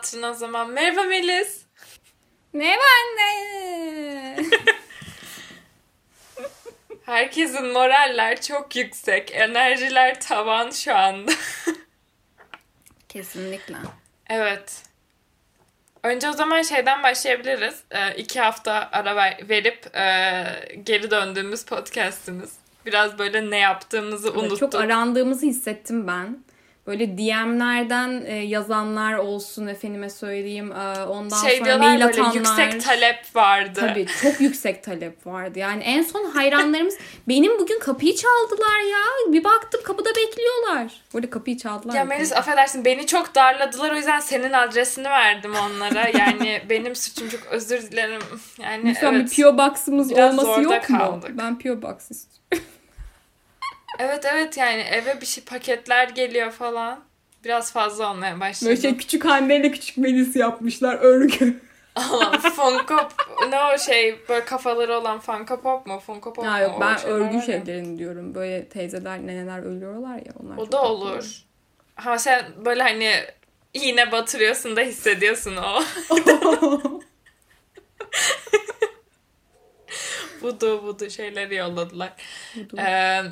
hatırına o zaman. Merhaba Melis. Merhaba anne. Herkesin moraller çok yüksek. Enerjiler tavan şu anda. Kesinlikle. evet. Önce o zaman şeyden başlayabiliriz. Ee, iki hafta ara ver- verip e, geri döndüğümüz podcastimiz. Biraz böyle ne yaptığımızı Evet, unuttuk. çok arandığımızı hissettim ben. Böyle DM'lerden e, yazanlar olsun efendime söyleyeyim. E, ondan şey sonra mail böyle atanlar. yüksek talep vardı. Tabii çok yüksek talep vardı. Yani en son hayranlarımız benim bugün kapıyı çaldılar ya. Bir baktım kapıda bekliyorlar. Burada kapıyı çaldılar. Ya Melis affedersin beni çok darladılar o yüzden senin adresini verdim onlara. Yani benim suçum çok özür dilerim. Yani Lütfen evet. bir P.O. Box'ımız olması yok mu? kaldık. Ben P.O. Box istiyorum. Evet evet yani eve bir şey paketler geliyor falan. Biraz fazla olmaya başladı. Böyle şey küçük Hande ile küçük Melis yapmışlar örgü. Allah Funko ne o şey böyle kafaları olan Funko Pop mu? Funko Pop Ya mu? yok ben var örgü şeylerini diyorum. Böyle teyzeler, neneler ölüyorlar ya onlar. O da olur. Ha sen böyle hani iğne batırıyorsun da hissediyorsun o. budu budu şeyleri yolladılar. Budu. Ee,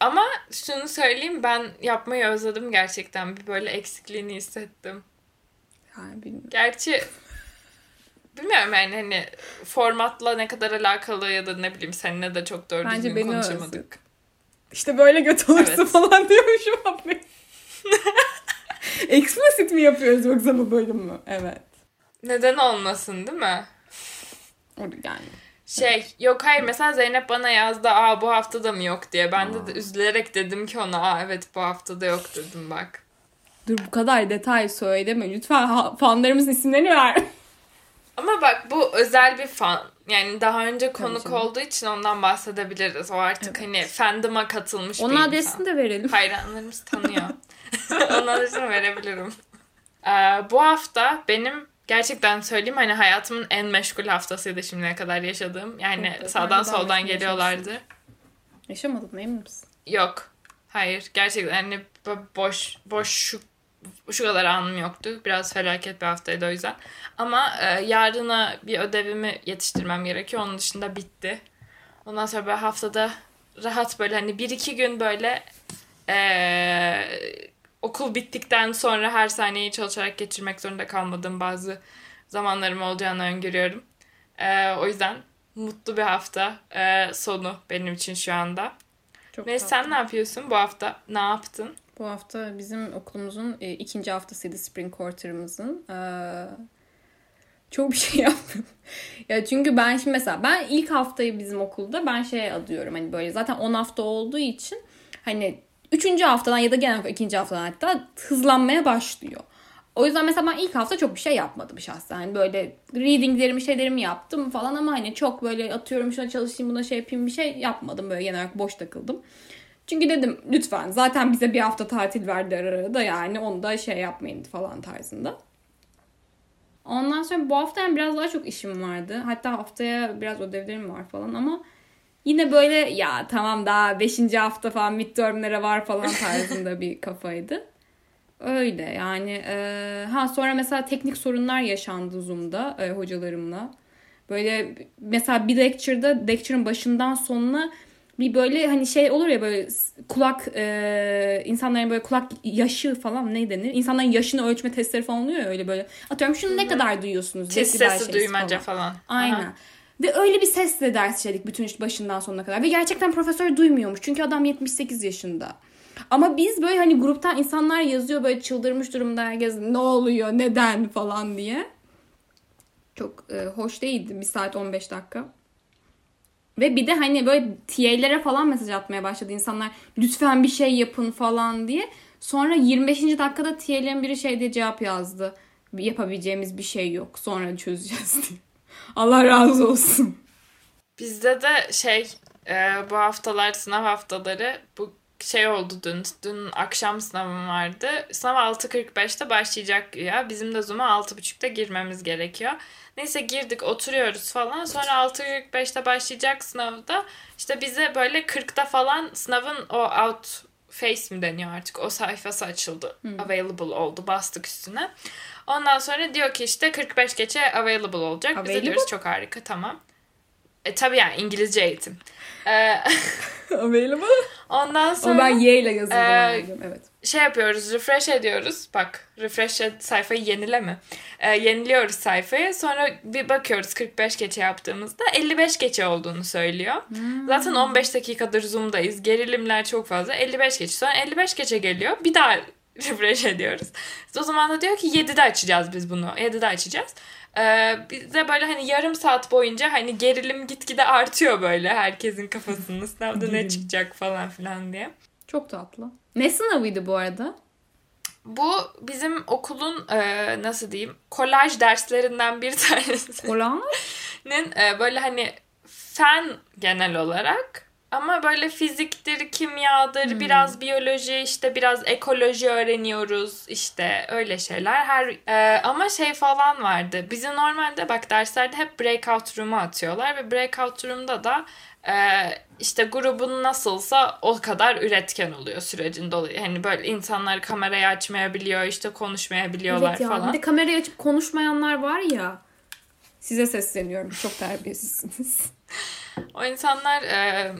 ama şunu söyleyeyim ben yapmayı özledim gerçekten. Bir böyle eksikliğini hissettim. Yani bilmiyorum. Gerçi bilmiyorum yani hani formatla ne kadar alakalı ya da ne bileyim seninle de çok doğru Bence düzgün konuşamadık. İşte böyle göt olursa Evet. falan diyormuşum abi. Explicit mi yapıyoruz yoksa bu bölüm mü? Evet. Neden olmasın değil mi? Yani. Şey yok hayır mesela Zeynep bana yazdı aa bu hafta da mı yok diye. Ben de, de üzülerek dedim ki ona aa evet bu hafta da yok dedim bak. Dur bu kadar detay söyleme. Lütfen ha- fanlarımızın isimlerini ver. Ama bak bu özel bir fan. Yani daha önce konuk canım. olduğu için ondan bahsedebiliriz. O artık Evet. hani fandom'a katılmış Onun bir insan. adresini de verelim. Hayranlarımız tanıyor. Onun adresini verebilirim. Ee, bu hafta benim gerçekten söyleyeyim hani hayatımın en meşgul haftasıydı şimdiye kadar yaşadığım. Yani Evet, sağdan soldan geliyorlardı. Yaşamadın mı emin misin? Yok. Hayır. Gerçekten hani bo- boş boş şu şu kadar anım yoktu. Biraz felaket bir haftaydı o yüzden. Ama e, yarına bir ödevimi yetiştirmem gerekiyor. Onun dışında bitti. Ondan sonra böyle haftada rahat böyle hani bir iki gün böyle e, okul bittikten sonra her saniyeyi çalışarak geçirmek zorunda kalmadığım bazı zamanlarım olacağını öngörüyorum. E, o yüzden mutlu bir hafta e, sonu benim için şu anda. Çok Ve tatlı. sen ne yapıyorsun bu hafta? Ne yaptın? Bu hafta bizim okulumuzun e, ikinci haftasıydı spring quarter'ımızın. Ee, çok bir şey yaptım. ya çünkü ben şimdi mesela ben ilk haftayı bizim okulda ben şey adıyorum hani böyle zaten 10 hafta olduğu için hani üçüncü haftadan ya da genel ikinci haftadan hatta hızlanmaya başlıyor. O yüzden mesela ben ilk hafta çok bir şey yapmadım şahsen. Hani böyle readinglerimi şeylerimi yaptım falan ama hani çok böyle atıyorum şuna çalışayım buna şey yapayım bir şey yapmadım. Böyle genel olarak boş takıldım. Çünkü dedim lütfen zaten bize bir hafta tatil verdiler arada yani onu da şey yapmayın falan tarzında. Ondan sonra bu hafta yani biraz daha çok işim vardı. Hatta haftaya biraz ödevlerim var falan ama yine böyle ya tamam daha 5. hafta falan midtermlere var falan tarzında bir kafaydı. Öyle yani e, ha sonra mesela teknik sorunlar yaşandı Zoom'da e, hocalarımla. Böyle mesela bir lecture'da lecture'ın başından sonuna bir böyle hani şey olur ya böyle kulak e, insanların böyle kulak yaşı falan ne denir? İnsanların yaşını ölçme testleri falan oluyor ya öyle böyle. Atıyorum şunu ne kadar duyuyorsunuz? Desibel sesi duymaca falan. falan. Aynen. Aha. Ve öyle bir sesle ders işledik bütün iş başından sonuna kadar. Ve gerçekten profesör duymuyormuş. Çünkü adam 78 yaşında. Ama biz böyle hani gruptan insanlar yazıyor böyle çıldırmış durumda herkes ne oluyor neden falan diye. Çok e, hoş değildi. Bir saat 15 dakika. Ve bir de hani böyle TA'lere falan mesaj atmaya başladı insanlar. Lütfen bir şey yapın falan diye. Sonra 25. dakikada TA'lerin biri şey diye cevap yazdı. Yapabileceğimiz bir şey yok. Sonra çözeceğiz diye. Allah razı olsun. Bizde de şey e, bu haftalar sınav haftaları bu şey oldu dün. Dün akşam sınavım vardı. Sınav 6.45'te başlayacak ya. Bizim de Zoom'a 6.30'da girmemiz gerekiyor. Neyse girdik oturuyoruz falan. Sonra 6.45'te başlayacak sınavda. İşte bize böyle 40'ta falan sınavın o out Face mi deniyor artık o sayfası açıldı. Hmm. Available oldu. Bastık üstüne. Ondan sonra diyor ki işte 45 geçe available olacak. Biz de Available? diyoruz çok harika tamam. E tabii yani İngilizce eğitim. Ee, Available. ondan sonra Ama ben Y ile yazıldım. Anladım, evet. şey yapıyoruz, refresh ediyoruz. Bak, refresh et, sayfayı yenileme. Ee, yeniliyoruz sayfayı. Sonra bir bakıyoruz 45 geçe yaptığımızda 55 geçe olduğunu söylüyor. Zaten 15 dakikadır Zoom'dayız. Gerilimler çok fazla. 55 geçe. Sonra 55 geçe geliyor. Bir daha refresh ediyoruz. O zaman da diyor ki 7'de açacağız biz bunu. 7'de açacağız. Ee, biz de böyle hani yarım saat boyunca hani gerilim gitgide artıyor böyle herkesin kafasında sınavda ne çıkacak falan filan diye. Çok tatlı. Ne sınavıydı bu arada? Bu bizim okulun e, nasıl diyeyim kolaj derslerinden bir tanesinin Olan? e, böyle hani fen genel olarak ama böyle fiziktir, kimyadır, biraz biyoloji, işte biraz ekoloji öğreniyoruz işte öyle şeyler. Her e, ama şey falan vardı. Bizi normalde bak derslerde hep breakout room'a atıyorlar ve breakout room'da da e, işte grubun nasılsa o kadar üretken oluyor sürecin dolayı. Hani böyle insanlar kamerayı açmayabiliyor, işte konuşmayabiliyorlar Evet ya. falan. Bir de kamerayı açıp konuşmayanlar var ya. Size sesleniyorum. Çok terbiyesizsiniz. O insanlar e,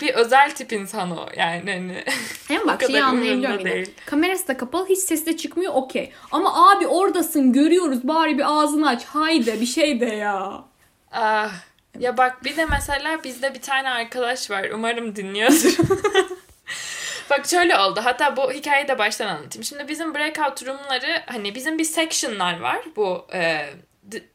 bir özel tip insan o yani hani Hem bak şeyi anlayabiliyorum yine. Kamerası da kapalı hiç sesi de çıkmıyor okey. Ama abi oradasın görüyoruz bari bir ağzını aç. Haydi bir şey de ya. Ah, ya bak bir de mesela bizde bir tane arkadaş var. Umarım dinliyordur. bak şöyle oldu. Hatta bu hikayeyi de baştan anlatayım. Şimdi bizim breakout room'ları hani bizim bir section'lar var. Bu e,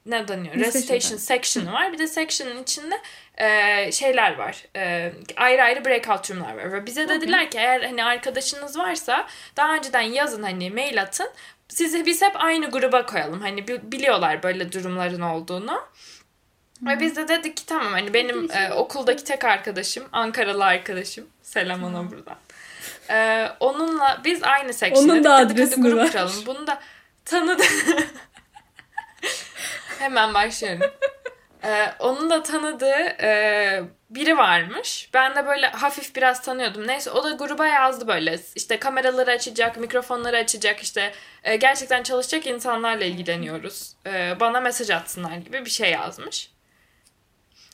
ne deniyor? Recitation section? var. Bir de section'ın içinde e, şeyler var. E, ayrı ayrı breakout room'lar var. Ve bize dediler ki eğer hani arkadaşınız varsa daha önceden yazın hani mail atın. Sizi biz hep aynı gruba koyalım. Hani bi- biliyorlar böyle durumların olduğunu. Ve biz de dedik ki tamam hani benim e, okuldaki tek arkadaşım Ankaralı arkadaşım selam ona buradan. E, onunla biz aynı section'a Onun da dedik, grup kuralım. Bunu da tanıdı. Hemen başlıyorum. E, onun da tanıdığı e, biri varmış. Ben de böyle hafif biraz tanıyordum. Neyse o da gruba yazdı böyle. İşte kameraları açacak, mikrofonları açacak işte e, gerçekten çalışacak insanlarla ilgileniyoruz. E, bana mesaj atsınlar gibi bir şey yazmış.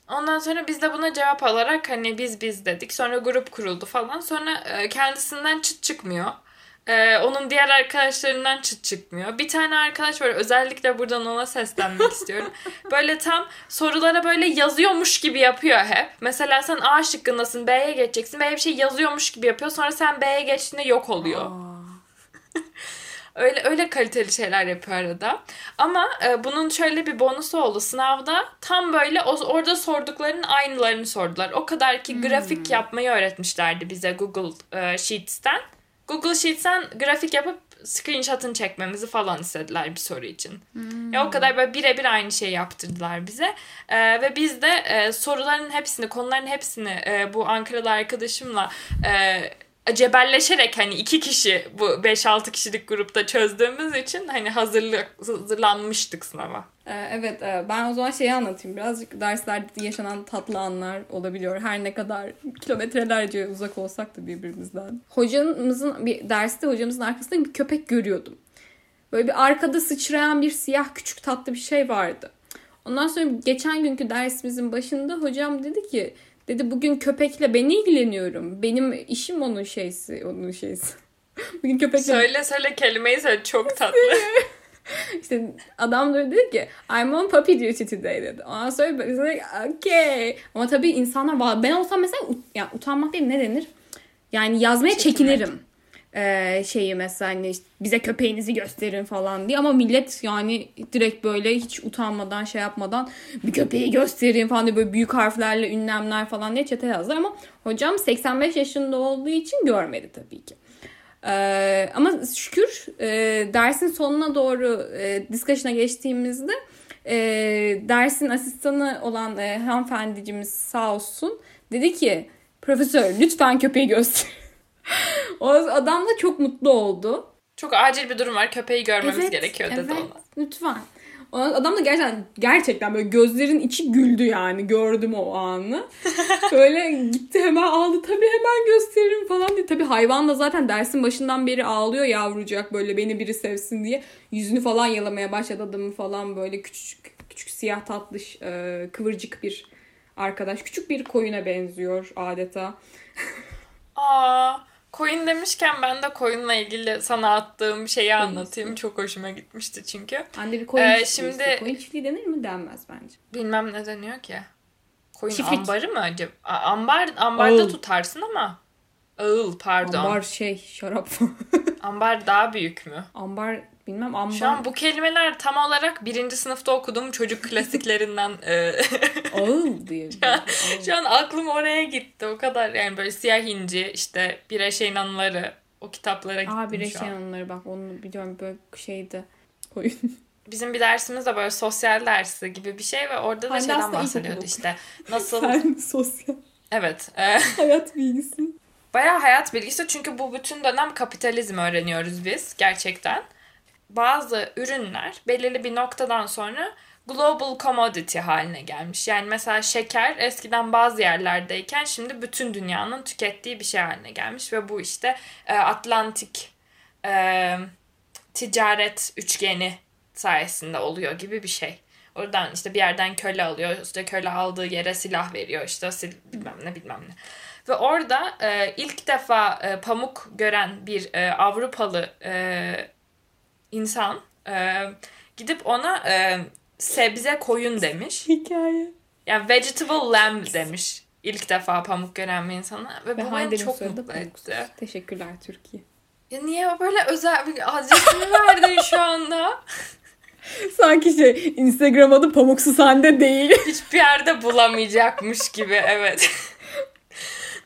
Ondan sonra biz de buna cevap alarak hani biz biz dedik. Sonra grup kuruldu falan. Sonra e, kendisinden çıt çıkmıyor. E, onun diğer arkadaşlarından çıt çıkmıyor. Bir tane arkadaş var. Özellikle buradan ona seslenmek istiyorum. Böyle tam sorulara böyle yazıyormuş gibi yapıyor hep. Mesela sen A şıkkındasın. B'ye geçeceksin. B'ye bir şey yazıyormuş gibi yapıyor. Sonra sen B'ye geçtiğinde yok oluyor. Öyle öyle kaliteli şeyler yapıyor arada. Ama e, bunun şöyle bir bonusu oldu. Sınavda tam böyle o, orada sorduklarının aynılarını sordular. O kadar ki grafik yapmayı öğretmişlerdi bize Google e, Sheets'ten. Google Sheets'ten grafik yapıp screenshot'ını çekmemizi falan istediler bir soru için. Ya o kadar böyle birebir aynı şeyi yaptırdılar bize. E, ve biz de e, soruların hepsini, konuların hepsini e, bu Ankaralı arkadaşımla e, cebelleşerek hani iki kişi bu 5-6 kişilik grupta çözdüğümüz için hani hazırlık hazırlanmıştık sınava. Ee, evet e, ben o zaman şeyi anlatayım. Birazcık derslerde yaşanan tatlı anlar olabiliyor. Her ne kadar kilometrelerce uzak olsak da birbirimizden. Hocamızın bir derste hocamızın arkasında bir köpek görüyordum. Böyle bir arkada sıçrayan bir siyah küçük tatlı bir şey vardı. Ondan sonra geçen günkü dersimizin başında hocam dedi ki dedi bugün köpekle ben ilgileniyorum. Benim işim onun şeysi, onun şeysi. bugün köpekle Söyle söyle kelimeyi söyle çok tatlı. İşte adam da dedi ki I'm on puppy duty today dedi. Ondan sonra biz dedik okay. Ama tabii insanlar "Vay, ben olsam mesela ut- yani utanmak değil ne denir? Yani yazmaya Çekinmek. çekinirim. Ee, şeyi mesela hani işte bize köpeğinizi gösterin falan diye ama millet yani direkt böyle hiç utanmadan şey yapmadan bir köpeği gösterin falan diye böyle büyük harflerle ünlemler falan diye çete yazdı ama hocam 85 yaşında olduğu için görmedi tabii ki. Ee, ama şükür e, dersin sonuna doğru e, discussion'a geçtiğimizde e, dersin asistanı olan e, hanımefendicimiz sağ olsun dedi ki profesör lütfen köpeği göster. o adam da çok mutlu oldu. Çok acil bir durum var köpeği görmemiz gerekiyor dedi evet, ona. Lütfen. O Adam da gerçekten gerçekten böyle gözlerin içi güldü yani gördüm o anı. Böyle gitti hemen aldı tabii hemen gösteririm falan diye. Tabii hayvan da zaten dersin başından beri ağlıyor yavrucak böyle beni biri sevsin diye. Yüzünü falan yalamaya başladı adamın falan böyle küçük küçük siyah tatlış e, kıvırcık bir arkadaş. Küçük bir koyuna benziyor adeta. Aa, koyun demişken ben de koyunla ilgili sana attığım şeyi anlatayım. Çok hoşuma gitmişti çünkü. Anne bir koyun Ee, çiftliği şimdi- işte. Koyun çiftliği denir mi? Denmez bence. Bilmem ne deniyor ki. Koyun Çiftlik. ambarı mı acaba? Ambar, ambarda Ağıl. tutarsın ama. Ağıl pardon. Ambar Ambar. şey şarap. daha büyük mü? ambar bilmem ambar. Şu an bu kelimeler tam olarak birinci sınıfta okuduğum çocuk klasiklerinden e, Ağıl diye. bir- Ağıl. şu an aklım oraya gitti. O kadar yani böyle siyah inci işte bir eşeğin anıları o kitaplara gittim Aa bir şu şey an. onları bak onu biliyorum böyle şeydi. Koyun. Bizim bir dersimiz de böyle sosyal dersi gibi bir şey ve orada da şeyden bahsediyordu işte. Nasıl Sen sosyal evet. e, hayat bilgisi. Bayağı hayat bilgisi çünkü bu bütün dönem kapitalizm öğreniyoruz biz gerçekten. Bazı ürünler belirli bir noktadan sonra global commodity haline gelmiş. Yani mesela şeker eskiden bazı yerlerdeyken şimdi bütün dünyanın tükettiği bir şey haline gelmiş ve bu işte e, Atlantik e, ticaret üçgeni sayesinde oluyor gibi bir şey. Oradan işte bir yerden köle alıyor. işte köle aldığı yere silah veriyor. işte sil, bilmem ne bilmem ne. Ve orada e, ilk defa e, pamuk gören bir e, Avrupalı e, insan e, gidip ona e, sebze koyun demiş. Hikaye. Yani vegetable lamb demiş. İlk defa pamuk gören bir insana. Ve, Ve bu beni çok mutlu Pamuksuz. etti. Teşekkürler Türkiye. Ya niye böyle özel bir adresini verdin şu anda? Sanki şey Instagram adı Pamuksu Sende değil. Hiçbir yerde bulamayacakmış gibi evet.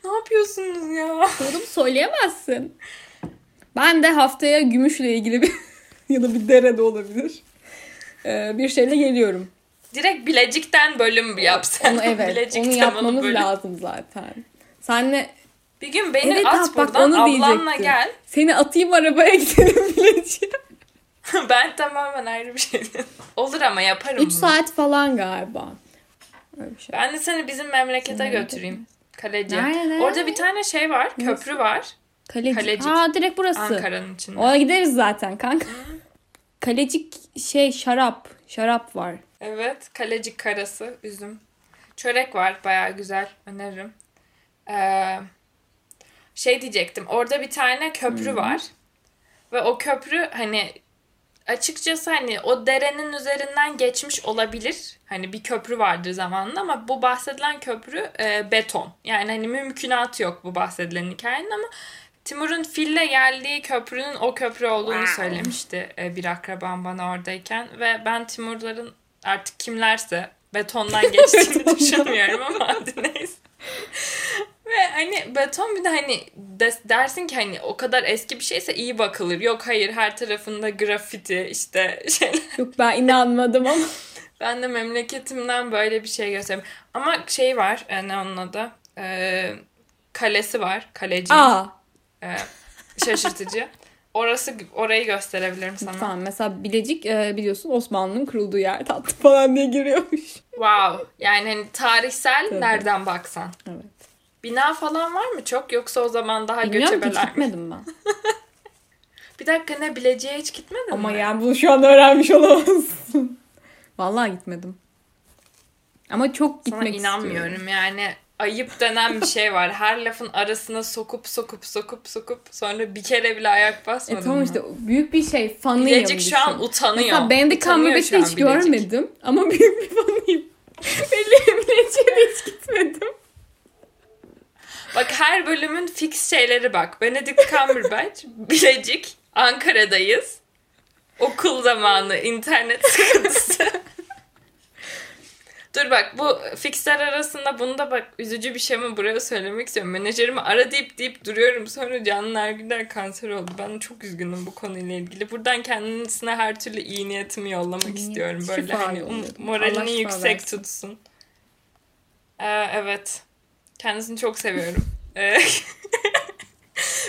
ne yapıyorsunuz ya? Oğlum söyleyemezsin. Ben de haftaya gümüşle ilgili bir ya da bir derede olabilir. Ee, bir şeyle geliyorum. Direkt Bilecik'ten bölüm yapsan. Onu evet. Bilecik onu yapmamız bölüm. lazım zaten. Senle Bir gün beni evet at bak buradan onu ablanla diyecektim. gel. Seni atayım arabaya gidelim Bilecik'e. ben tamamen ayrı bir şey. Olur ama yaparım 3 bunu. saat falan galiba. Öyle bir şey. Ben de seni bizim memlekete Memleket götüreyim. Kaleci. Nerede? Orada bir tane şey var. Köprü var. Kalecik. Kalecik. Ha direkt burası. Ankara'nın içinde. Ona gideriz zaten kanka. Kalecik şey şarap. Şarap var. Evet. Kalecik karası. Üzüm. Çörek var. Baya güzel. Öneririm. Ee, şey diyecektim. Orada bir tane köprü var. Ve o köprü hani açıkçası hani o derenin üzerinden geçmiş olabilir. Hani bir köprü vardır zamanında ama bu bahsedilen köprü e, beton. Yani hani mümkünatı yok bu bahsedilen hikayenin ama Timur'un fille geldiği köprünün o köprü olduğunu söylemişti e, bir akrabam bana oradayken. Ve ben Timurların artık kimlerse betondan geçtiğini düşünmüyorum ama hadi neyse. Ve hani beton bir de hani dersin ki hani o kadar eski bir şeyse iyi bakılır. Yok hayır her tarafında grafiti işte şeyler. Yok ben inanmadım ama. Ben de memleketimden böyle bir şey göstereyim. Ama şey var e, ne onun adı? E, kalesi var. Kaleci. Aa. E, şaşırtıcı. Orası orayı gösterebilirim sana. Tamam mesela Bilecik e, biliyorsun Osmanlı'nın kurulduğu yer tatlı falan diye giriyormuş. Wow. Yani hani tarihsel Tabii. nereden baksan. Evet. Bina falan var mı çok yoksa o zaman daha Bilmiyorum ki hiç göçebeler mi? gitmedim ben. Bir dakika ne Bilecik'e hiç gitmedin Ama mi? yani bunu şu an öğrenmiş olamazsın. Vallahi gitmedim. Ama çok Sana gitmek inanmıyorum istiyorum. yani ayıp denen bir şey var. Her lafın arasına sokup sokup sokup sokup sonra bir kere bile ayak basmadın E tamam mı? işte büyük bir şey fanıyım. Bilecik şu an utanıyor. Mesela Benedict Utanıyor Cumberbatch'i hiç Bilecik. görmedim ama büyük bir fanıyım. Belli Bilecik'e de hiç gitmedim. Bak her bölümün fix şeyleri bak. Benedict Cumberbatch, Bilecik, Ankara'dayız. Okul zamanı, internet sıkıntısı. Dur bak bu fixler arasında bunu da bak üzücü bir şey mi buraya söylemek istiyorum. Menajerimi ara deyip deyip duruyorum. Sonra Canan Ergüler kanser oldu. Ben çok üzgünüm bu konuyla ilgili. Buradan kendisine her türlü iyi niyetimi yollamak istiyorum. Böyle şifa hani um-. Allah moralini yüksek versin. tutsun. Ee, evet. Kendisini çok seviyorum. Ee,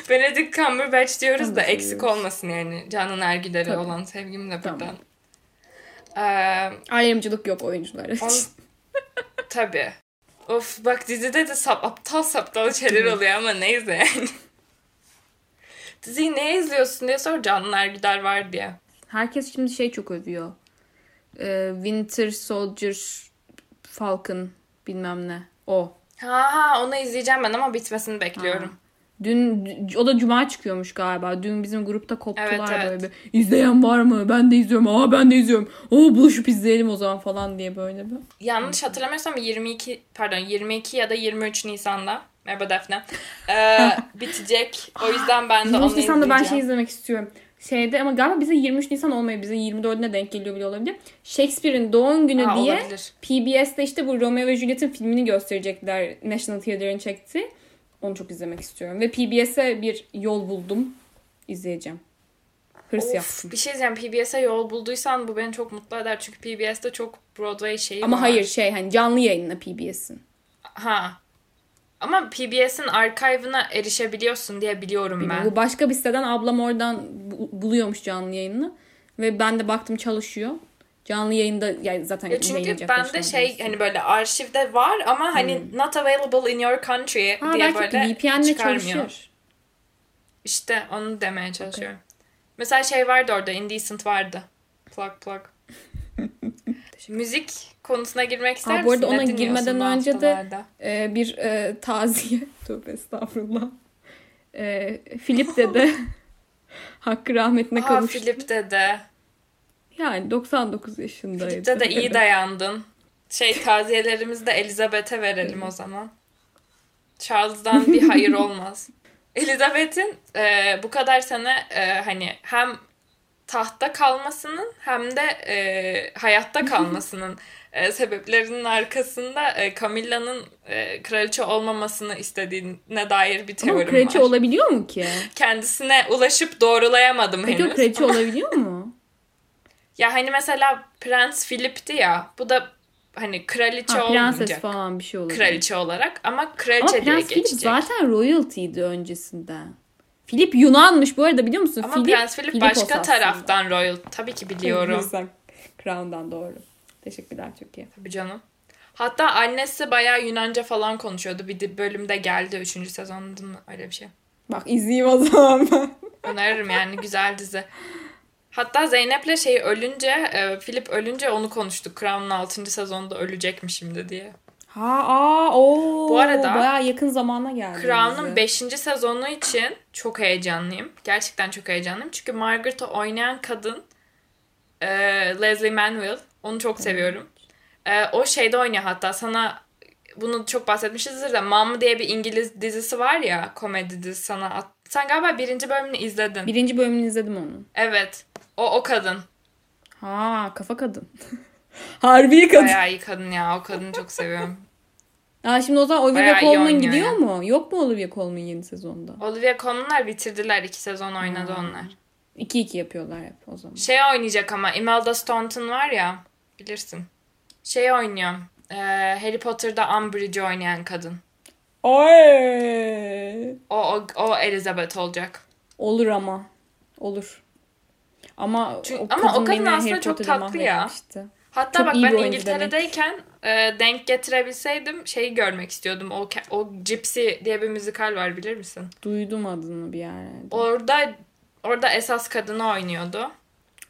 Benedict Cumberbatch diyoruz Ben da de eksik olmasın yani. Canan Ergüler'e olan sevgim de Tamam. Ee, Ayrımcılık yok oyuncular. On... Tabii. Of bak dizide de sap, aptal saptal şeyler oluyor ama neyse yani. Diziyi ne izliyorsun diye sor Canlılar Gider var diye. Herkes şimdi şey çok övüyor. Ee, Winter Soldier Falcon bilmem ne. O. Ha ha onu izleyeceğim ben ama bitmesini bekliyorum. Dün o da cuma çıkıyormuş galiba. Dün bizim grupta koptular Evet, evet. böyle bir. İzleyen var mı? Ben de izliyorum. Aa ben de izliyorum. Oo buluşup izleyelim o zaman falan diye böyle bir. Yanlış hatırlamıyorsam 22 pardon 22 ya da 23 Nisan'da Merhaba Defne. Ee, bitecek. O yüzden ben de 23 onu Nisan'da ben şey izleyeceğim. izlemek istiyorum. Şeyde ama galiba bize 23 Nisan olmayı bize 24'üne denk geliyor bile olabilir. Shakespeare'in doğum günü Ha, diye olabilir. PBS'te işte bu Romeo ve Juliet'in filmini gösterecekler. National Theatre'ın çekti. Onu çok izlemek istiyorum. Ve PBS'e bir yol buldum. İzleyeceğim. Hırs Of, yaptım. bir şey diyeceğim. PBS'e yol bulduysan bu beni çok mutlu eder. Çünkü PBS'te çok Broadway şeyi Ama var. hayır şey hani canlı yayınla PBS'in. Ha. Ama PBS'in arşivine erişebiliyorsun diye biliyorum ben. Bu başka bir siteden ablam oradan bu- buluyormuş canlı yayını. Ve ben de baktım çalışıyor. Canlı yayında yani zaten Ya çünkü bende şey hani böyle arşivde var ama hani not available in your country Hmm. ha, diye böyle VPN'le çalışır. İşte onu demeye çalışıyorum. Mesela şey vardı orada Indecent vardı. Plug plug. Müzik konusuna girmek ister Aa, bu arada misin? ona girmeden önce de-? Ee, bir e, taziye. Tövbe estağfurullah. Ee, Filip dede hakkı rahmetine Aa kavuştu. Philip dede. Yani 99 yaşındaydı. Philip'te de iyi dayandın. Şey taziyelerimizi de Elizabeth'e verelim o zaman. Charles'dan bir hayır olmaz. Elizabeth'in e, bu kadar sene e, hani hem tahta kalmasının hem de e, hayatta kalmasının e, sebeplerinin arkasında e, Camilla'nın e, kraliçe olmamasını istediğine dair bir Ama teorim kraliçe var. olabiliyor mu ki? Kendisine ulaşıp doğrulayamadım Peki o henüz. kraliçe olabiliyor mu? Ya hani mesela Prens Philip'ti ya. Bu da hani kraliçe Ha, prenses olmayacak. falan bir şey olabilir. Kraliçe olarak ama Ama kraliçe diye Prens Philip geçecek. zaten royalty'ydi öncesinden. Philip Yunanmış bu arada biliyor musun? Ama Philip, Prens Philip başka aslında. taraftan royal. Tabii ki biliyorum. Crown'dan doğru. Teşekkürler çok iyi. Tabii canım. Hatta annesi bayağı Yunanca falan konuşuyordu. Bir de bölümde geldi 3. sezonda mı? öyle bir şey. Bak izleyeyim o zaman ben. Öneririm yani güzel dizi. Hatta Zeynep'le şey ölünce, e, Philip ölünce onu konuştuk. Crown'un 6. sezonda ölecekmiş şimdi diye. Ha aa o. Bu arada- bayağı yakın zamana geldi. Crown'un dizi. 5. sezonu için çok heyecanlıyım. Gerçekten çok heyecanlıyım. Çünkü Margaret'ı oynayan kadın e, Leslie Manville. Onu çok seviyorum. E, o şeyde oynuyor hatta. Sana bunu çok bahsetmişizdir de Mom diye bir İngiliz dizisi var ya. Komedi dizisi sana at. Sen galiba birinci bölümünü izledin. Birinci bölümünü izledim onun. Evet. O o kadın. Ha kafa kadın. Harbi kadın. Bayağı iyi kadın ya. O kadını çok seviyorum. Aa, şimdi o zaman Olivia Bayağı Colman gidiyor ya. mu? Yok mu Olivia Colman yeni sezonda? Olivia Colman'lar bitirdiler. iki sezon oynadı Hmm. onlar. 2-2 yapıyorlar hep o zaman. Şey oynayacak ama Imelda Staunton var ya bilirsin. Şey oynuyor. e, Harry Potter'da Umbridge oynayan kadın. Ay. O, o, o Elizabeth olacak. Olur ama. Olur. Ama Çünkü- o ama o kadın kadın aslında çok tatlı ya. Hatta Çok bak ben İngiltere'deyken e, denk getirebilseydim şeyi görmek istiyordum. O, o Gypsy diye bir müzikal var bilir misin? Duydum adını bir yerlerde. Orada orada esas kadını oynuyordu.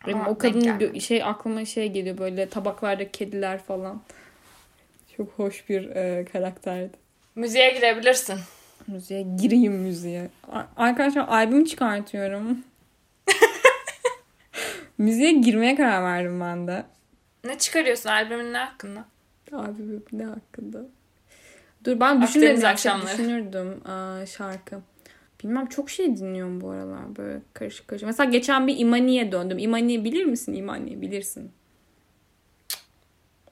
Benim Ama o kadın şey aklıma şey geliyor böyle tabaklarda kediler falan. Çok hoş bir e, karakterdi. Müziğe girebilirsin. Müziğe gireyim müziğe. Arkadaşlar albüm çıkartıyorum. Müziğe girmeye karar verdim ben de. Ne çıkarıyorsun albümün ne hakkında? Albüm ne hakkında? Dur ben düşünmedim. Akşamları. Düşünürdüm aa, şarkı. Bilmem çok şey dinliyorum bu aralar böyle karışık karışık. Mesela geçen bir İmani'ye döndüm. İmani'yi bilir misin İmani'yi? Bilirsin.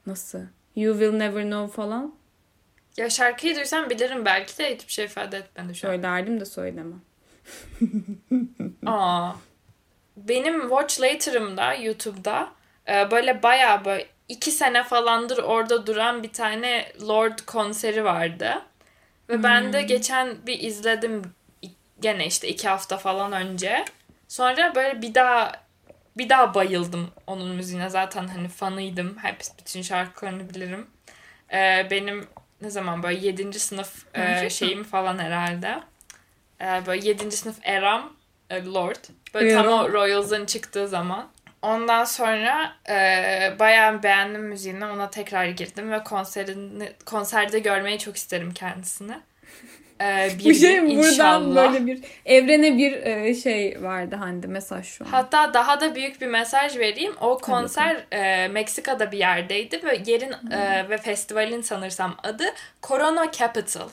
Nasıl? You Will Never Know falan. Ya şarkıyı duysam bilirim belki de hiçbir şey ifade etmedi şu an. Söylerdim de söylemem. Aa. Benim Watch Later'ımda YouTube'da e, böyle bayağı böyle iki sene falandır orada duran bir tane Lord konseri vardı. Ve ben de geçen bir izledim gene işte iki hafta falan önce. Sonra böyle bir daha bir daha bayıldım onun müziğine. Zaten hani fanıydım. Hep bütün şarkılarını bilirim. E, benim ne zaman böyle 7. sınıf e, şeyim falan herhalde. E, böyle 7. sınıf eram e, Lord. Böyle tam o Royals'ın çıktığı zaman. Ondan sonra e, bayağı beğendim müziğini. Ona tekrar girdim ve konserini konserde görmeyi çok isterim kendisini. E, bir şey mi? Buradan böyle bir evrene bir e, şey vardı Hande mesaj şu an. Hatta daha da büyük bir mesaj vereyim. O konser e, Meksika'da bir yerdeydi ve yerin e, ve festivalin sanırsam adı Corona Capital.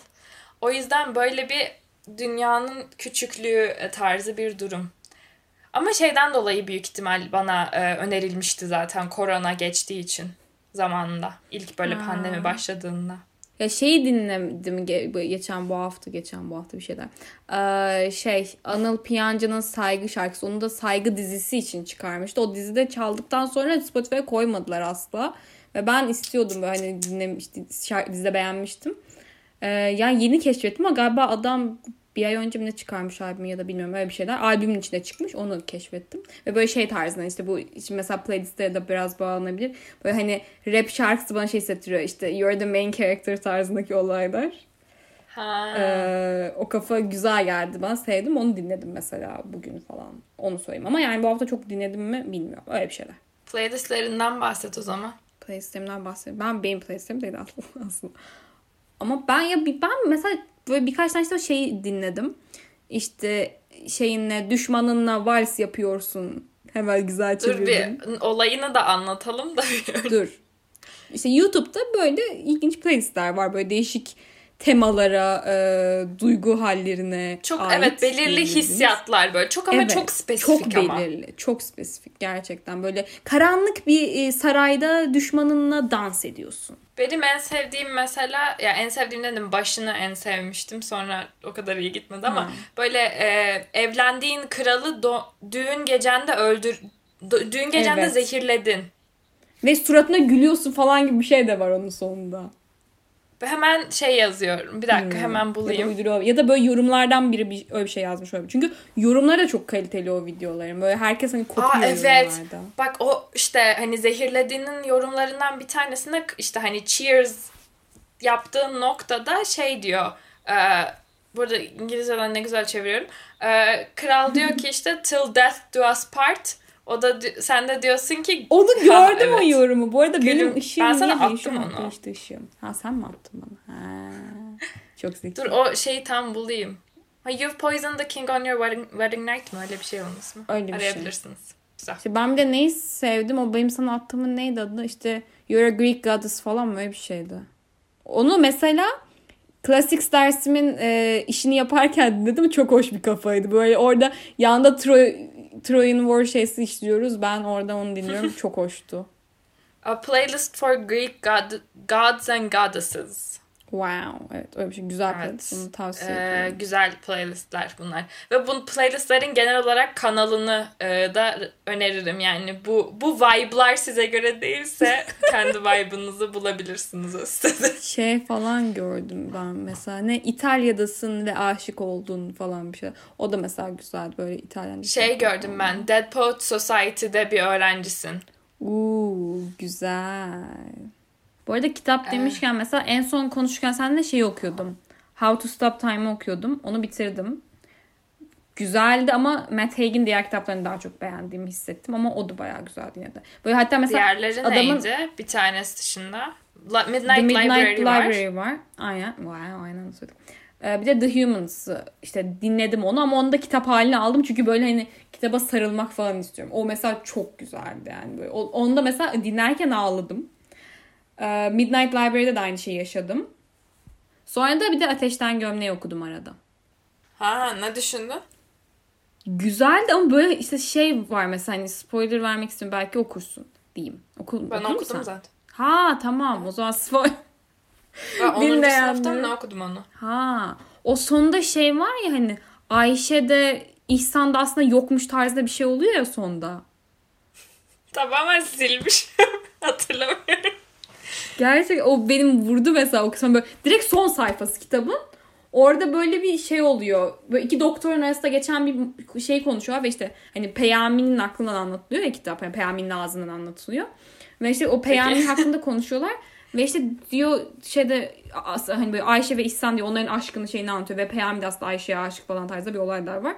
O yüzden böyle bir dünyanın küçüklüğü tarzı bir durum. Ama şeyden dolayı büyük ihtimal bana e, önerilmişti zaten korona geçtiği için zamanında. ilk böyle ha. pandemi başladığında. Ya şeyi dinledim geçen bu hafta geçen bu hafta bir şeyler. Ee, şey Anıl Piyancı'nın Saygı şarkısı onu da Saygı dizisi için çıkarmıştı. O dizide çaldıktan sonra Spotify'a koymadılar asla. Ve ben istiyordum böyle hani dinlemiştim şarkı, dizide beğenmiştim. Ee, yani yeni keşfettim ama galiba adam bir ay önce mi ne çıkarmış albümü ya da bilmiyorum öyle bir şeyler. Albümün içine çıkmış onu keşfettim. Ve böyle şey tarzında işte bu işte mesela playlistlere de biraz bağlanabilir. Böyle hani rap şarkısı bana şey hissettiriyor işte you're the main character tarzındaki olaylar. Ha. Ee, o kafa güzel geldi bana sevdim onu dinledim mesela bugün falan onu söyleyeyim ama yani bu hafta çok dinledim mi bilmiyorum öyle bir şeyler. Playlistlerinden bahset o zaman. Playlistlerimden bahset. Ben benim playlistlerim değil aslında. Ama ben ya ben mesela böyle birkaç tane işte şey dinledim. İşte şeyinle düşmanınla vals yapıyorsun. Hemen güzel çevirdin. Dur bir olayını da anlatalım da. Dur. İşte YouTube'da böyle ilginç playlistler var. Böyle değişik temalara, e, duygu hallerine Çok ait evet belirli hissiyatlar böyle. Çok ama evet, çok spesifik çok ama. belirli, çok spesifik gerçekten. Böyle karanlık bir e, sarayda düşmanınla dans ediyorsun. Benim en sevdiğim mesela ya en sevdiğim dedim başını en sevmiştim sonra o kadar iyi gitmedi ama hmm. böyle e, evlendiğin kralı do, düğün gecende öldür do, düğün gecende evet. zehirledin. Ve suratına gülüyorsun falan gibi bir şey de var onun sonunda. Hemen şey yazıyorum. Bir dakika hmm. hemen bulayım. Ya da, ya da böyle yorumlardan biri bir, öyle bir şey yazmış olabilir. Çünkü yorumlar da çok kaliteli o videoların. Böyle herkes hani kopuyor Aa, evet. yorumlarda. Bak o işte hani zehirlediğinin yorumlarından bir tanesinde işte hani cheers yaptığın noktada şey diyor. E, burada İngilizceden ne güzel çeviriyorum. E, kral diyor ki işte till death do us part. O da sen de diyorsun ki onu gördüm ha, evet. o yorumu. Bu arada Gülüm, benim ışığım ben sana attım onu. Değişti ışığım. Ha sen mi attın bana? Ha. Çok zeki. Dur o şeyi tam bulayım. You've poisoned the king on your wedding, wedding night mı? Öyle bir şey olmuş mu? Öyle bir şey. Arayabilirsiniz. Şey. Güzel. İşte ben bir de neyi sevdim? O benim sana attığımın neydi adı? İşte You're a Greek goddess falan mı? Öyle bir şeydi. Onu mesela Classics dersimin e, işini yaparken dinledim. Çok hoş bir kafaydı. Böyle orada yanda Troy Troy'un War şeysi işliyoruz. Ben orada onu dinliyorum. Çok hoştu. A playlist for Greek god, gods and goddesses. Wow. Evet öyle bir şey. Güzel evet. playlist. Bunu tavsiye ee, Güzel playlistler bunlar. Ve bu playlistlerin genel olarak kanalını e, da öneririm. Yani bu bu vibe'lar size göre değilse kendi vibe'ınızı bulabilirsiniz o sitede. Şey falan gördüm ben mesela. Ne İtalya'dasın ve aşık oldun falan bir şey. O da mesela güzel böyle İtalyan. Şey gördüm ben. Dead Poet Society'de bir öğrencisin. Uuu güzel. Bu arada kitap demişken evet. mesela en son konuşurken sen de şey okuyordum. How to Stop Time'ı okuyordum. Onu bitirdim. Güzeldi ama Matt Haig'in diğer kitaplarını daha çok beğendiğimi hissettim ama o da bayağı güzeldi yine de. Böyle hatta mesela Diğerleri adamın... neydi? Bir tanesi dışında. Midnight, The Midnight Library, Library var. var. Aynen. Wow, aynen söyledim. Ee, bir de The Humans işte dinledim onu ama onu da kitap haline aldım çünkü böyle hani kitaba sarılmak falan istiyorum. O mesela çok güzeldi yani böyle. Onu da mesela dinlerken ağladım. Ee, Midnight Library'de de aynı şeyi yaşadım. Sonra da bir de Ateşten Gömleği okudum arada. Ha ne düşündün? Güzeldi ama böyle işte şey var mesela hani spoiler vermek istiyorum belki okursun diyeyim. Oku, ben okudum sen? zaten. Ha tamam o zaman spoiler. Ben 10. sınıftan ne okudum onu? Ha o sonda şey var ya hani Ayşe de İhsan da aslında yokmuş tarzda bir şey oluyor ya sonda. Tamamen silmiş. Hatırlamıyorum. Gerçek o benim vurdu mesela o kısmı böyle direkt son sayfası kitabın. Orada böyle bir şey oluyor. Böyle iki doktorun arasında geçen bir şey konuşuyor ve işte hani Peyami'nin aklından anlatılıyor ya kitap. Yani Peyami'nin ağzından anlatılıyor. Ve işte o Peyami hakkında konuşuyorlar. Ve işte diyor şeyde hani böyle Ayşe ve İhsan diyor onların aşkını şeyini anlatıyor ve Peyami de aslında Ayşe'ye aşık falan tarzda bir olaylar var.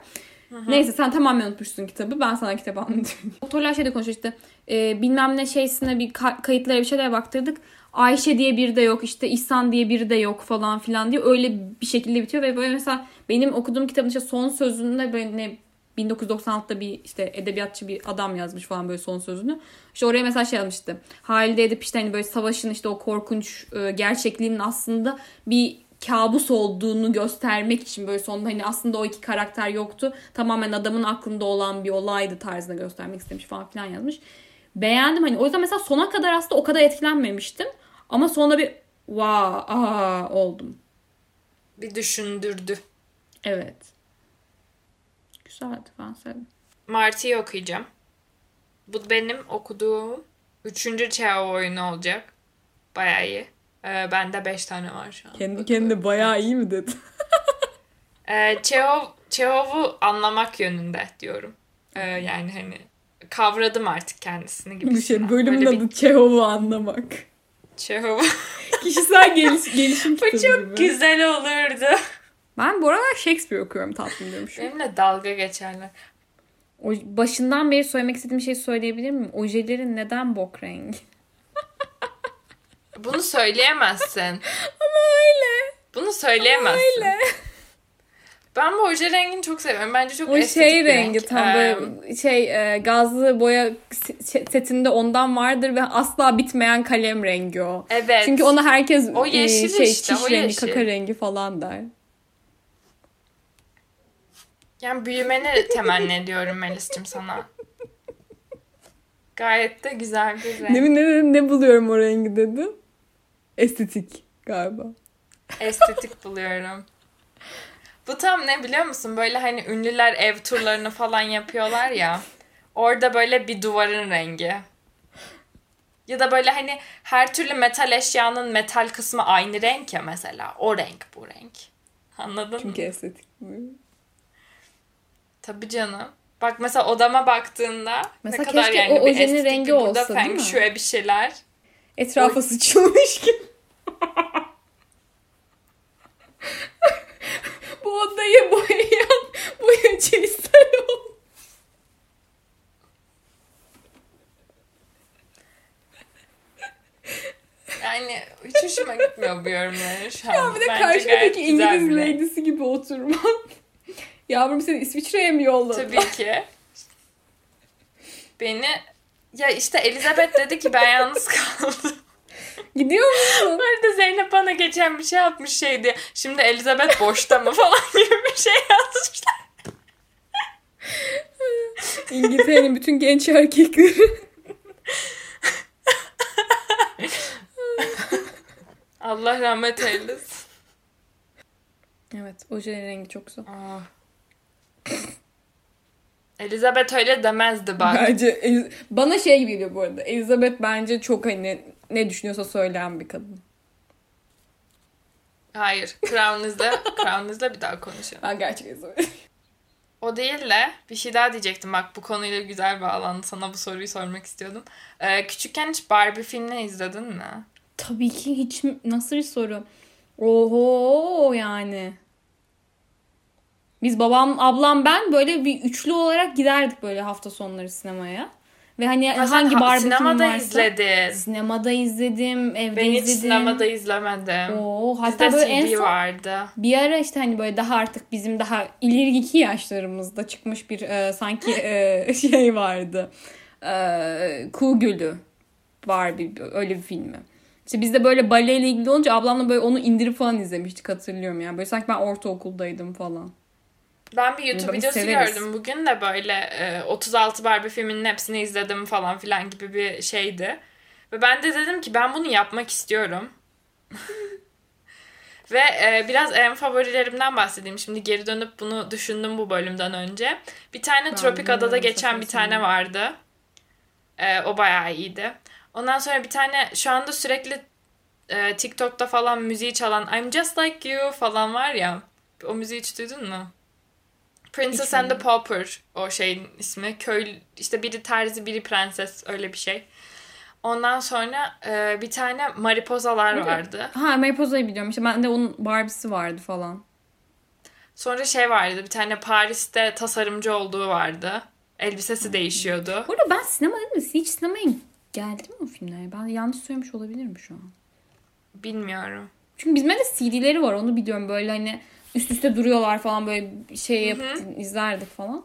Neyse sen tamamen unutmuşsun kitabı. Ben sana kitabı anlatıyorum. Doktorlar şeyde konuşuyor işte. e, bilmem ne şeysine bir ka- kayıtlara bir şeyler baktırdık. Ayşe diye biri de yok işte İhsan diye biri de yok falan filan diye öyle bir şekilde bitiyor ve böyle mesela benim okuduğum kitabın işte son sözünde böyle ne 1996'da bir işte edebiyatçı bir adam yazmış falan böyle son sözünü. İşte oraya mesela şey yazmıştı. Halide Edip işte hani böyle savaşın işte o korkunç e, gerçekliğinin aslında bir kabus olduğunu göstermek için böyle sonunda hani aslında o iki karakter yoktu. Tamamen adamın aklında olan bir olaydı tarzında göstermek istemiş falan filan yazmış. Beğendim hani o yüzden mesela sona kadar aslında o kadar etkilenmemiştim. Ama sonunda bir wow aa oldum. Bir düşündürdü. Evet. Güzeldi ben sevdim. Marty'yi okuyacağım. Bu benim okuduğum üçüncü Cheo oyunu olacak. Bayağı iyi. Ee, bende beş tane var şu an. Kendi kendine bayağı iyi mi dedi? Ee, Çehov, Çehov'u anlamak yönünde diyorum. Ee, yani hani kavradım artık kendisini gibi. bir şey bölümün adı Çehov'u anlamak. Çehov. Kişisel geliş, gelişim Bu kitabı çok gibi. güzel olurdu. Ben bu aralar Shakespeare okuyorum tatlım diyormuşum. Benimle dalga geçerler. O, başından beri söylemek istediğim şeyi söyleyebilir miyim? Ojelerin neden bok rengi? Bunu söyleyemezsin. Ama öyle. Bunu söyleyemezsin. Öyle. Ben bu oje rengini çok seviyorum. Bence çok O estetik şey bir rengi renk. tam böyle şey e, gazlı boya se- setinde ondan vardır ve asla bitmeyen kalem rengi o. Evet. Çünkü ona herkes O e, yeşil şey işte, çiş o rengi, yeşil. kaka rengi falan der. Yani büyümeni temenni ediyorum Melis'cim sana. Gayet de güzel bir renk. Ne, ne, ne buluyorum o rengi dedim. Estetik galiba. Estetik buluyorum. Bu tam ne biliyor musun? Böyle hani ünlüler ev turlarını falan yapıyorlar ya. Orada böyle bir duvarın rengi. Ya da böyle hani her türlü metal eşyanın metal kısmı aynı renk ya mesela. O renk bu renk. Anladın Çünkü mı? estetik. Tabii canım. Bak mesela odama baktığında Mesela ne kadar yani o bir estetik rengi burada olsa, değil feng mi? shui bir şeyler. Etrafa sıçılmış gibi. Bu odayı boyayan boyacı ister ol. Yani hiç hoşuma gitmiyor bu yorumları şu an. Ya bir de Bence gayet güzel İngiliz renk. lady'si gibi oturman. Yavrum seni İsviçre'ye mi yolladı? Tabii ki. Beni ya işte Elizabeth dedi ki ben yalnız kaldım. Gidiyor musun? Bu arada Zeynep bana geçen bir şey atmış şeydi. Şimdi Elizabeth boşta mı falan gibi bir şey yazmışlar. İngiltere'nin bütün genç erkekleri. Allah rahmet eylesin. Evet, ojenin rengi çok güzel. Ah. Elizabeth öyle demezdi bak. Bence bana şey geliyor bu arada. Elizabeth bence çok hani ne düşünüyorsa söyleyen bir kadın. Hayır. Crown izle. Crown izle bir daha konuşalım. Ben gerçekten. O değil de bir şey daha diyecektim. Bak bu konuyla güzel bağlandı. Sana bu soruyu sormak istiyordum. Ee, küçükken hiç Barbie filmini izledin mi? Tabii ki hiç nasıl bir soru. Oho yani. Biz babam, ablam ben böyle bir üçlü olarak giderdik böyle hafta sonları sinemaya. Ve hani Ha, hangi ha- filmi sinemada varsa izledin. sinemada izledim, evde Ben hiç izledim. sinemada izlemedim. Oo, Bizde hatta böyle en CD son vardı. bir ara işte hani böyle daha artık bizim daha ileriki yaşlarımızda çıkmış bir e, sanki e, şey vardı. E, Kuğu Gölü Barbie öyle bir filmi. İşte biz de böyle baleyle ilgili olunca ablamla böyle onu indirip falan izlemiştik hatırlıyorum yani. Böyle sanki ben ortaokuldaydım falan. Ben bir YouTube Biz videosu severiz. gördüm bugün de böyle e, 36 Barbie filminin hepsini izledim falan filan gibi bir şeydi. Ve ben de dedim ki ben bunu yapmak istiyorum. Ve e, biraz en favorilerimden bahsedeyim. Şimdi geri dönüp bunu düşündüm bu bölümden önce. Bir tane Ben Tropik Adada geçen bir tane vardı. E, o bayağı iyiydi. Ondan sonra bir tane şu anda sürekli e, TikTok'ta falan müziği çalan I'm Just Like You falan var ya. O müziği hiç duydun mu? Princess and the. Pauper o şeyin ismi. Köy işte biri terzi biri prenses öyle bir şey. Ondan sonra e, bir tane mariposalar Evet. vardı. Ha Mariposa'yı biliyorum işte bende onun Barbie'si vardı falan. Sonra şey vardı bir tane Paris'te tasarımcı olduğu vardı. Elbisesi değişiyordu. Bu arada ben sinema dedim de hiç sinemaya geldim mi o filmler? Ben yanlış söylemiş olabilirim şu an. Bilmiyorum. Çünkü bizim de CD'leri var onu biliyorum böyle hani üst üste duruyorlar falan böyle şey yapıp izlerdik falan.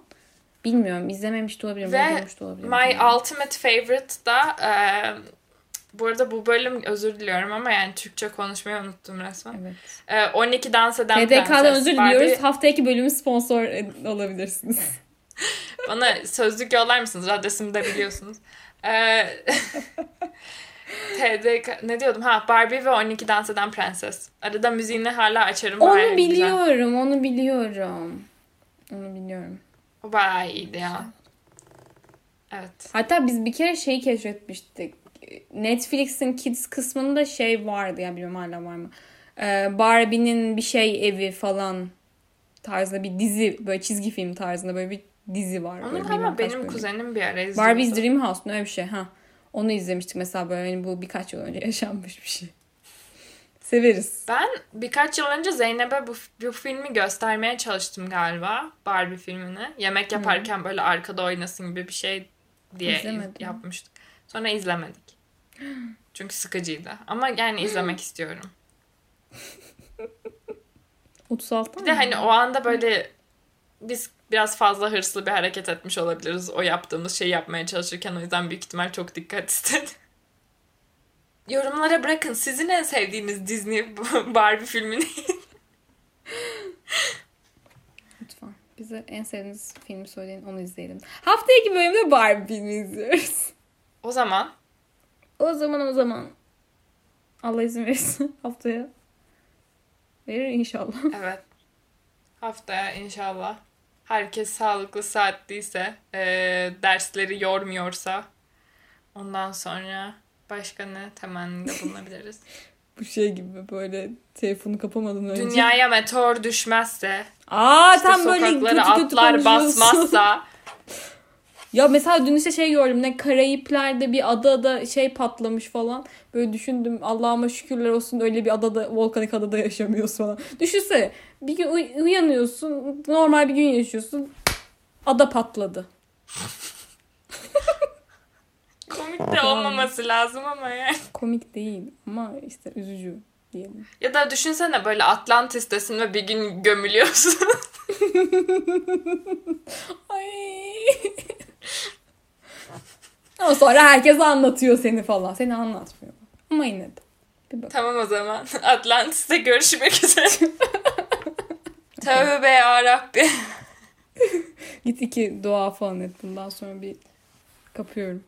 Bilmiyorum izlememiş de olabilirim. Ve de olabilirim. My Ultimate Favorite da e, bu arada bu bölüm özür diliyorum ama yani Türkçe konuşmayı unuttum resmen. Evet. E, 12 dans eden TDK'dan prenses. özür Barbie- diliyoruz. Haftaki bölümü sponsor olabilirsiniz. Bana sözlük yollar mısınız? Adresimi de biliyorsunuz. Ee, TDK ne diyordum? Ha Barbie ve 12 dans eden prenses. Arada müziğini hala açarım. onu güzel. biliyorum, onu biliyorum. Onu biliyorum. O bayağı iyiydi ya. Evet. Hatta biz bir kere şeyi keşfetmiştik. Netflix'in Kids kısmında şey vardı ya bilmiyorum hala var mı? Ee, Barbie'nin bir şey evi falan tarzında bir dizi böyle çizgi film tarzında böyle bir dizi var. Böyle Onu bilmem ama benim bölüm. kuzenim bir ara izliyordu. Barbie's Dream House öyle bir şey ha. Onu izlemiştik mesela böyle hani bu birkaç yıl önce yaşanmış bir şey. Severiz. Ben birkaç yıl önce Zeynep'e bu, bu filmi göstermeye çalıştım galiba. Barbie filmini. Yemek yaparken böyle arkada oynasın gibi bir şey diye iz- İzlemedim. yapmıştık. Sonra izlemedik. Çünkü sıkıcıydı. Ama yani izlemek istiyorum. 36 Bir de hani o anda böyle biz biraz fazla hırslı bir hareket etmiş olabiliriz. O yaptığımız şeyi yapmaya çalışırken o yüzden büyük ihtimal çok dikkat istedi. Yorumlara bırakın sizin en sevdiğiniz Disney Barbie filmini. Lütfen. Bize en sevdiğiniz filmi söyleyin onu izleyelim. Haftaki bölümde Barbie filmi izliyoruz. o zaman O zaman o zaman. Allah izin verirse haftaya. Verir inşallah. evet haftaya inşallah herkes sağlıklı saatliyse eee, dersleri yormuyorsa ondan sonra başka ne temennide bulunabiliriz. Bu şey gibi böyle telefonu kapamadan önce. Dünyaya meteor düşmezse Aa İşte tam böyle kötü kötü atlar basmazsa Ya mesela dün işte şey gördüm ne Karayipler'de bir adada şey patlamış falan. Böyle düşündüm Allah'ıma şükürler olsun öyle bir adada volkanik adada yaşamıyoruz falan. Düşünsene bir gün uy- uyanıyorsun normal bir gün yaşıyorsun ada patladı. komik de olmaması lazım ama yani. Komik değil ama işte üzücü diyelim. Ya da düşünsene böyle Atlantis'tesin ve bir gün gömülüyorsun. Ay. Ama sonra herkes anlatıyor seni falan. Seni anlatmıyor. Ama yine de. Bir bak. tamam o zaman. Atlantis'te görüşmek üzere. Tövbe yarabbi. Git iki dua falan et. Bundan sonra bir kapıyorum.